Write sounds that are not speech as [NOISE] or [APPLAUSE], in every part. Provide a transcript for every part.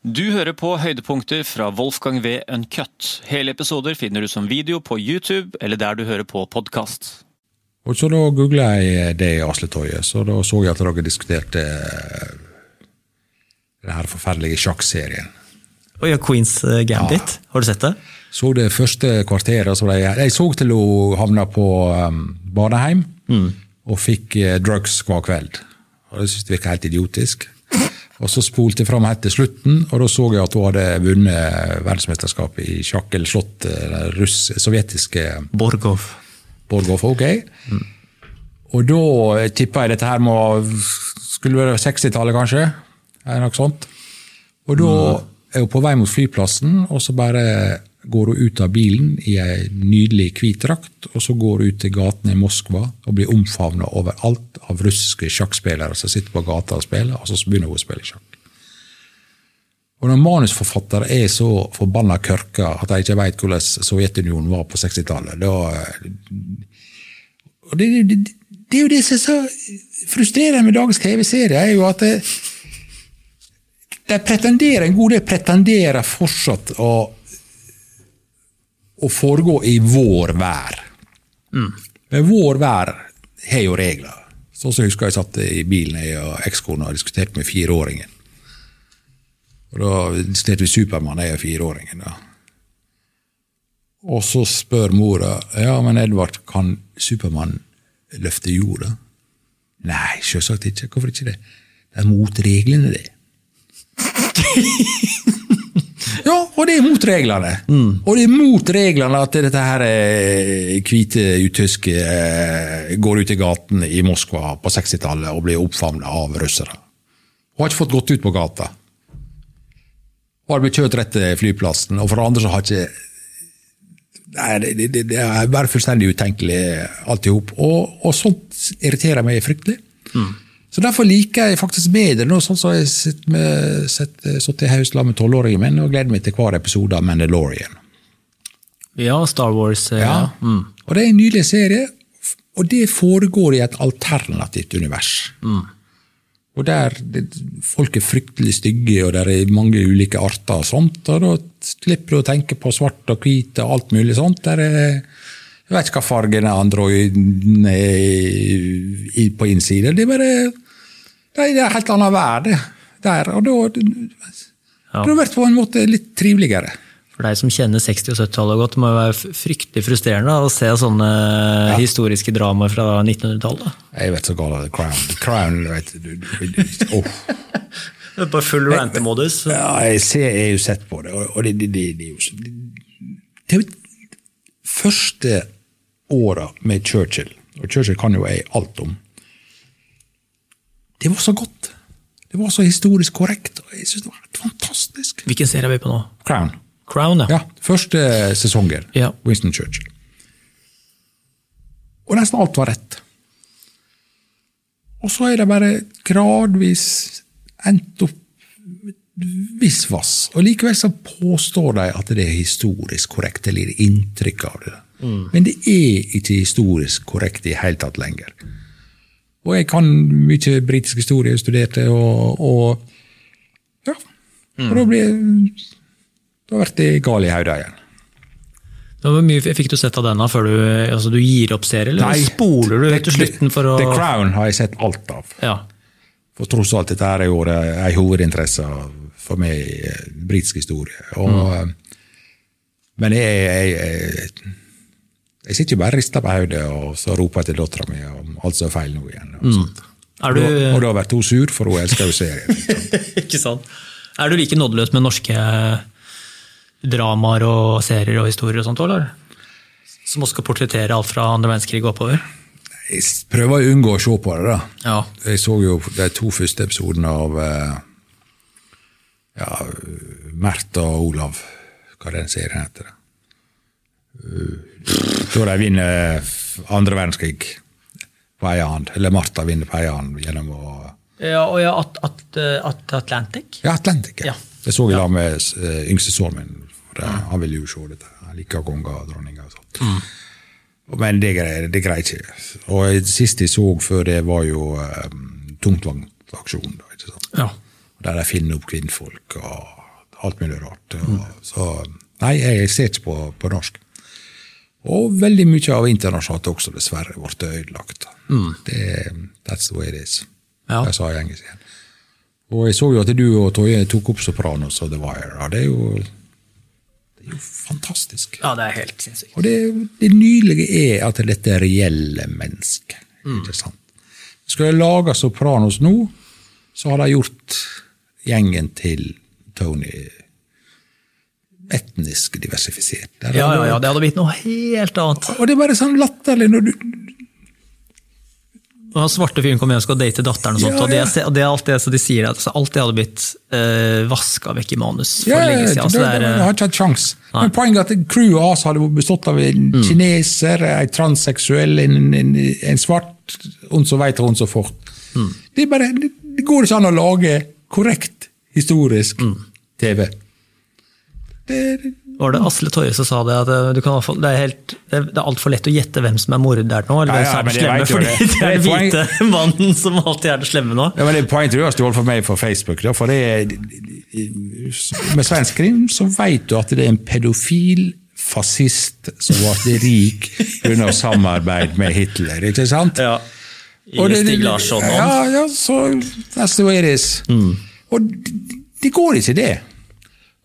Du hører på høydepunkter fra Wolfgang V. Uncut. Hele episoder finner du som video på YouTube eller der du hører på podkast. Så da googla jeg det i Asletøyet så da så jeg at dere diskuterte denne den her forferdelige sjakkserien. Og ja, Queens Gambit. Gambit. Har du sett det? Så det første kvarteret så ble jeg, jeg så til hun havna på um, badeheim og fikk uh, drugs hver kveld. Og Det syntes jeg virka helt idiotisk. Og Så spolte jeg fram helt til slutten, og da så jeg at hun hadde vunnet verdensmesterskapet i sjakk, eller slått eh, den sovjetiske Borgov. Borghoff. Ok. Og da tippa jeg dette her må skulle være 60-tallet, kanskje. Eller noe sånt. Og da er hun på vei mot flyplassen, og så bare går hun ut av bilen i ei nydelig hvit drakt, og så går hun ut til gatene i Moskva og blir omfavna overalt av russiske sjakkspillere som sitter på gata og spiller, og så begynner hun å spille sjakk. Og når manusforfattere er så forbanna kørka at de ikke veit hvordan Sovjetunionen var på 60-tallet, da og det, det, det er jo det som er så frustrerende med dagens TV-serie, er jo at det, de pretenderer, en god del pretenderer fortsatt å, å foregå i vår vær. Men vår vær har jo regler. Sånn som jeg husker jeg satt i bilen jeg og ekskona og diskuterte med fireåringen. Og Da diskuterte vi Supermann, jeg og fireåringen. da. Og så spør mora ja, men Edvard, kan Supermann løfte jorda? Nei, selvsagt ikke. Hvorfor ikke det? Det er mot reglene, det. [LAUGHS] ja, og det er mot reglene. Og det er mot reglene at dette her eh, hvite utyske eh, går ut i gaten i Moskva på 60-tallet og blir oppfavna av russere. Og har ikke fått gått ut på gata. Og har blitt kjørt rett til flyplassen, og for andre så har ikke Nei, det, det, det er bare fullstendig utenkelig, alt i hop. Og, og sånt irriterer meg fryktelig. Så Derfor liker jeg faktisk bedre nå, sånn som jeg satt sittet i haus med tolvåringen min og gleder meg til hver episode av Mandalorian. Ja, Star Wars. Ja. Ja. Mm. Og Det er en nydelig serie, og det foregår i et alternativt univers. Og der det, folk er fryktelig stygge, og der er mange ulike arter og sånt. Og da slipper du å tenke på svart og hvit og alt mulig sånt. Der er, jeg vet ikke hva fargen er androiden er på innsiden. Det er bare det er en helt annen verden der. Og da Ja. det har vært på en måte litt triveligere. For deg som kjenner 60- og 70-tallet godt, det må være fryktelig frustrerende å se sånne historiske dramaer fra 1900-tallet. Jeg vet så galt. Crown. The Crown vet du, du. [LAUGHS] Det er Bare full rantemodus. Ja, jeg, ser, jeg har jo sett på det, og det, det, det, det er jo så det, det er jo første åra med Churchill, og Churchill kan jo jeg alt om, det var så godt. Det var så historisk korrekt, og jeg synes det var helt fantastisk. Hvilken serie er vi på nå? Crown. Crown, ja. Ja, første sesongen. Ja. Winston Churchill. Og nesten alt var rett. Og så er det bare gradvis endt opp med et visst vass. Og likevel så påstår de at det er historisk korrekt, eller gir inntrykk av det. Men det er ikke historisk korrekt i hele tatt lenger. Og jeg kan mye britisk historie, jeg studerte, og, og ja. Og da blir da blir det gal i hodet igjen. Hvor mye fikk du sett av denne før du, altså, du gir opp serien, eller Nei. spoler du til slutten for å The Crown har jeg sett alt av. Ja. For tross alt, dette er jo en hovedinteresse for meg i eh, britisk historie. Og, mm. Men jeg, jeg, jeg, jeg sitter jo bare og rister på hodet og så roper jeg til dattera mi om alt som er feil nå igjen. Og, sånt. Er du, og, og da blir hun sur, for hun elsker jo serien. [LAUGHS] ikke sant? Er du like nådeløs med norske dramaer og serier og historier og sånt, eller? Som også skal portrettere alt fra andre verdenskrig og oppover? Jeg prøver å unngå å se på det. da. Ja. Jeg så jo de to første episodene av eh, ja, Mert og Olav, hva den serien heter. Eh, Da de vinner andre verdenskrig på ei annen. Eller Martha vinner på ei annen gjennom å Ja, og ja, at, at, at Atlantic? Ja, Atlantic. Ja. Det så jeg da med uh, yngste sønnen min. Det, Han ville jo se dette. Han liker konger og dronninger og sånt. Mm. Men det greier det greier jeg ikke. Og det siste jeg så før det, var jo um, tungtvognaksjonen. da, ikke sant? Ja. Der de finner opp kvinnfolk og alt mulig rart. Og, så nei, jeg ser ikke på, på norsk. Og veldig mye av internasjonalt også, dessverre, ble ødelagt. Det, that's the way it is. Ja. Jeg sa i engelsk igjen. Og jeg så jo at du og Toje tok opp Sopranos og The Wire. Ja, det er jo, det er jo fantastisk. Ja, det er helt sinnssykt. Og det, det nydelige er at dette er reelle mennesker. Ikke sant? Skulle jeg lage Sopranos nå, så hadde jeg gjort gjengen til Tony etnisk diversifisert. Der Ja, ja, ja, det hadde blitt noe helt annet. Og det er bare sånn latterlig når du Og svarte fyren kommer hjem og skal date datteren, og sånt, Ja, det, ja. og det er alt det så de sier, altså, alt det hadde blitt uh, vaska vekk i manus for Ja, lenge siden. Altså, det, det er, det har ikke hatt sjans. Men poenget er at crewet hans hadde bestått av en kineser, en transseksuell, en, en, en svart, og så veit og så fort. Det, er bare, det, det går ikke an å lage korrekt historisk TV. Var det Asle Torje som sa det? at eh, du kan, det er, helt, det er, altfor lett å gjette hvem som er morderen nå. Eller Ja, hvem som er den slemme, fordi det. er den hvite [LAUGHS] mannen som alltid er det slemme nå. Ja, men det er Poenget du har stjålet for meg på Facebook. Da, for det er, Med svensk krim så vet du at det er en pedofil fascist som ble rik pga. samarbeid med Hitler. ikke sant? Ja. I det- Stig Larsson. Ja, ja, så that's the way it is. Og det, det går ikke, det.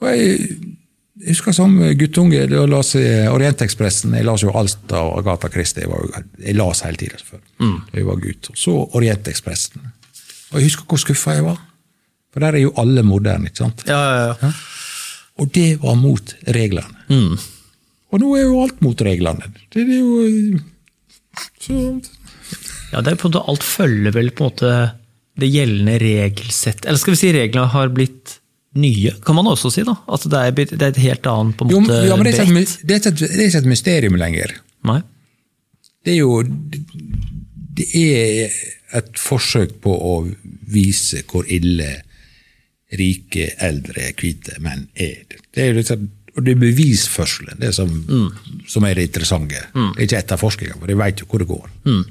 Og jeg, jeg husker som guttunge da jeg las i Orientekspressen. Jeg las jo alt av Agatha Christie. Jeg, var, jeg las hele tida før da jeg var gutt. Og så Orientekspressen. Og jeg husker hvor skuffa jeg var. For der er jo alle moderne. ikke sant? Ja, ja, ja. Og det var mot reglene. Og nå er jo alt mot reglene. Det er jo så, ja, det er på en måte, alt følger vel på en måte det gjeldende regelsett. Eller skal vi si reglene har blitt nye, kan man også si. da. At det er, det er et helt annet på en jo, måte ja, men det er, ikke, et- det, er ikke, det er ikke et mysterium lenger. Nei? Det er jo Det er et forsøk på å vise hvor ille rike, eldre, hvite menn er. Det er jo liksom, og det er bevisførselen det som, som er det interessante. Det er ikke etterforskninga, for de vet jo hvor det går. Mm.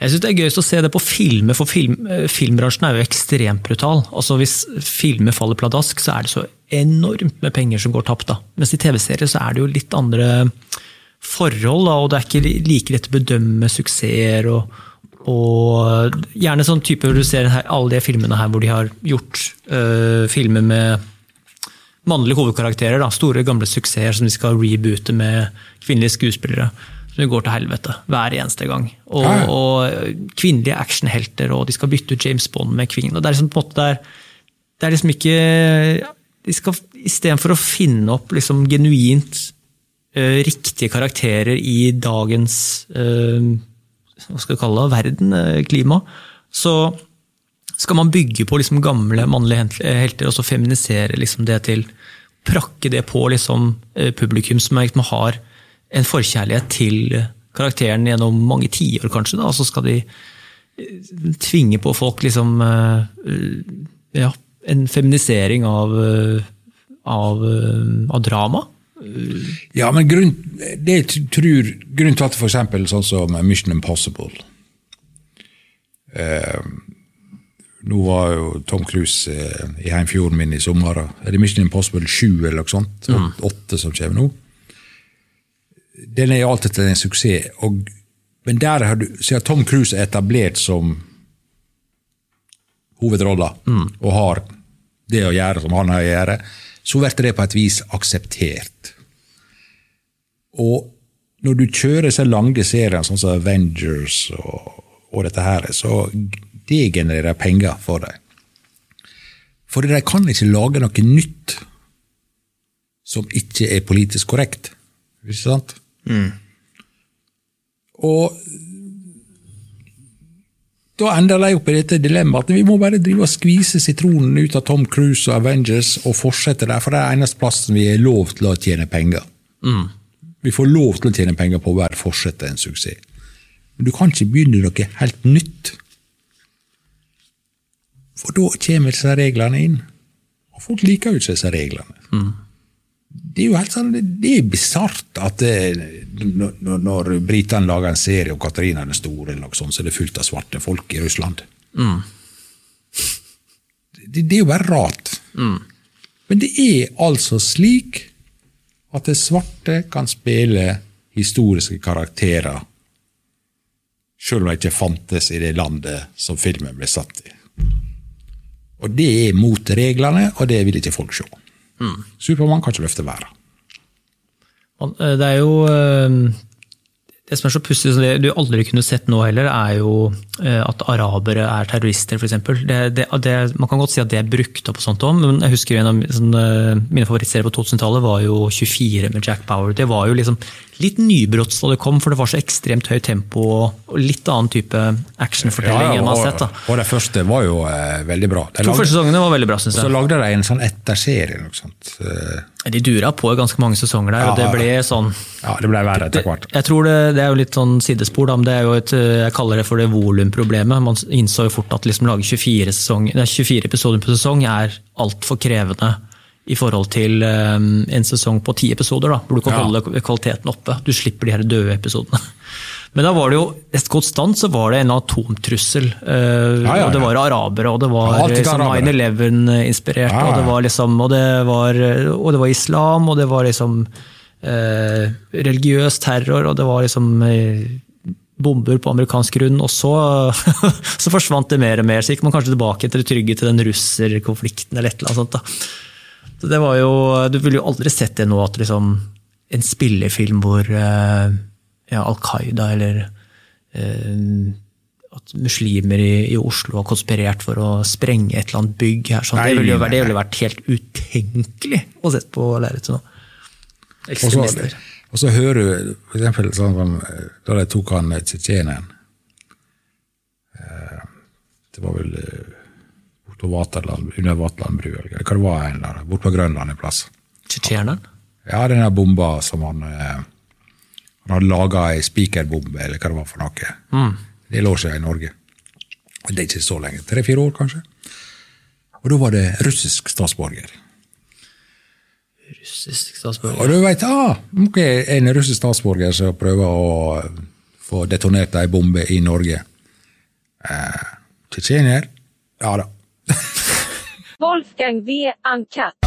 Jeg synes Det er gøyest å se det på filmer, for film, eh, filmbransjen er jo ekstremt brutal. Altså Hvis filmer faller pladask, så er det så enormt med penger som går tapt. da. Mens i TV-serier så er det jo litt andre forhold, da, og det er ikke like lett å bedømme suksesser. og, og Gjerne sånn type hvor du ser her, alle de filmene her hvor de har gjort øh, filmer med mannlige hovedkarakterer. Da, store, gamle suksesser som de skal reboote med kvinnelige skuespillere. Som går til helvete hver eneste gang. Og, Ja, og kvinnelige actionhelter, og de skal bytte ut James Bond med kvinnen. og Det er liksom på en måte det er, det er liksom ikke de skal Istedenfor å finne opp liksom genuint uh, riktige karakterer i dagens uh, hva skal vi kalle det, verden, uh, klima, så skal man bygge på liksom gamle mannlige helter og så feminisere liksom det til Prakke det på liksom publikum som har en forkjærlighet til karakteren gjennom mange tiår, kanskje. da, og Så skal de eh, tvinge på folk liksom eh, ja, en feminisering av, eh, av, av drama. Ja, men grunn, det tror, grunnen til at eksempel sånn som Mission Impossible eh, Nå var jo Tom Cruise eh, i heimfjorden min i sommer. Er det Mission Impossible 7 eller noe sånt? 8 som kommer nå. Den er jo alltid en suksess. Og, men der har du, siden Tom Cruise er etablert som hovedrolla, og har det å gjøre som han har å gjøre, så blir det på et vis akseptert. Og når du kjører så lange serier sånn som Avengers og, og dette her, så det genererer penger for deg. For de kan ikke lage noe nytt som ikke er politisk korrekt. Ikke sant? Og da ender de opp i dette dilemmaet at vi må bare drive og skvise sitronen ut av Tom Cruise og Avengers og fortsette der, for det er eneste plassen vi er lov til å tjene penger. Vi får lov til å tjene penger på bare fortsette en suksess. Men du kan ikke begynne noe helt nytt. For da kommer disse reglene inn. Og folk liker jo ikke disse reglene. Det er jo helt sånn, det er bisart at det, når, når britene lager en serie om Katarina den store, eller noe sånt, så er det fullt av svarte folk i Russland. Det, det er jo bare rart. Men Men det er altså slik at det svarte kan spille historiske karakterer, selv om de ikke fantes i det landet som filmen ble satt i. Og det er mot reglene, og det vil ikke folk se. Supermann kan ikke løfte været. Eh, Det er jo eh, Det som er så pussig, som det du aldri kunne sett nå heller, er jo eh, at arabere er terrorister, f.eks. Man kan godt si at det er brukt opp, og sånt også, men jeg husker en av sånn, eh, mine favorittserier på 2000-tallet var jo 24 med Jack Power. Det var jo liksom litt nybrotts da det kom, for det var så ekstremt høyt tempo og litt annen type actionfortelling enn man har sett. da. og, det første var jo eh, veldig bra. De To første sesongene var veldig bra, syns så lagde de en sånn etterserie. noe sånt. Eh, De dura på ganske mange sesonger der, og det ble sånn Ja, det ble verre etter hvert. Jeg tror det, det er jo litt sånn sidespor, da, men det er jo et, jeg kaller det for det volumproblemet. Man innså jo fort at liksom lage 24, sesong, nei, 24 episoder på sesong er altfor krevende i forhold til um, en sesong på ti episoder, da, hvor du kan Ja. holde kvaliteten oppe. Du slipper de her døde episodene. Men da var det jo, konstant så var det en atomtrussel. Uh, Ja, ja, Og det var arabere, og det var Ja, liksom 9-11-inspirert. Ja, ja. Og det var liksom, og det var, og det var islam, og det var liksom uh, religiøs terror, og det var liksom uh, bomber på amerikansk grunn. Og så, [LAUGHS] så forsvant det mer og mer. Så gikk man kanskje tilbake til det trygge til den russerkonflikten eller et eller annet sånt. da. Så det var jo, Du ville jo aldri sett det nå, at liksom en spillefilm hvor eh, ja, Al Qaida eller eh, at muslimer i, i Oslo har konspirert for å sprenge et eller annet bygg her. Sånn. Nei, det ville jo det ville vært helt utenkelig å sette på lerretet nå. Ekstremister. og så hører du for eksempel sånn eh, da de tok han tsjetsjeneren Eh, Det var vel eh, på Vaterland, under Vaterlandbrua, eller hva det var en der, borte på Grønland en plass. Tsjetsjeneren? Ja, den der bomba som han eh, Han hadde laga ei spikerbombe, eller hva det var for noe. Det lå seg i Norge. Det er ikke så lenge. Tre-fire år, kanskje. Og da var det russisk statsborger. Russisk statsborger. Og du veit, ah, okay, en russisk statsborger som prøver å få detonert ei bombe i Norge. Eh, Tsjetsjenier? Ja da. Wolfgang V. Uncut.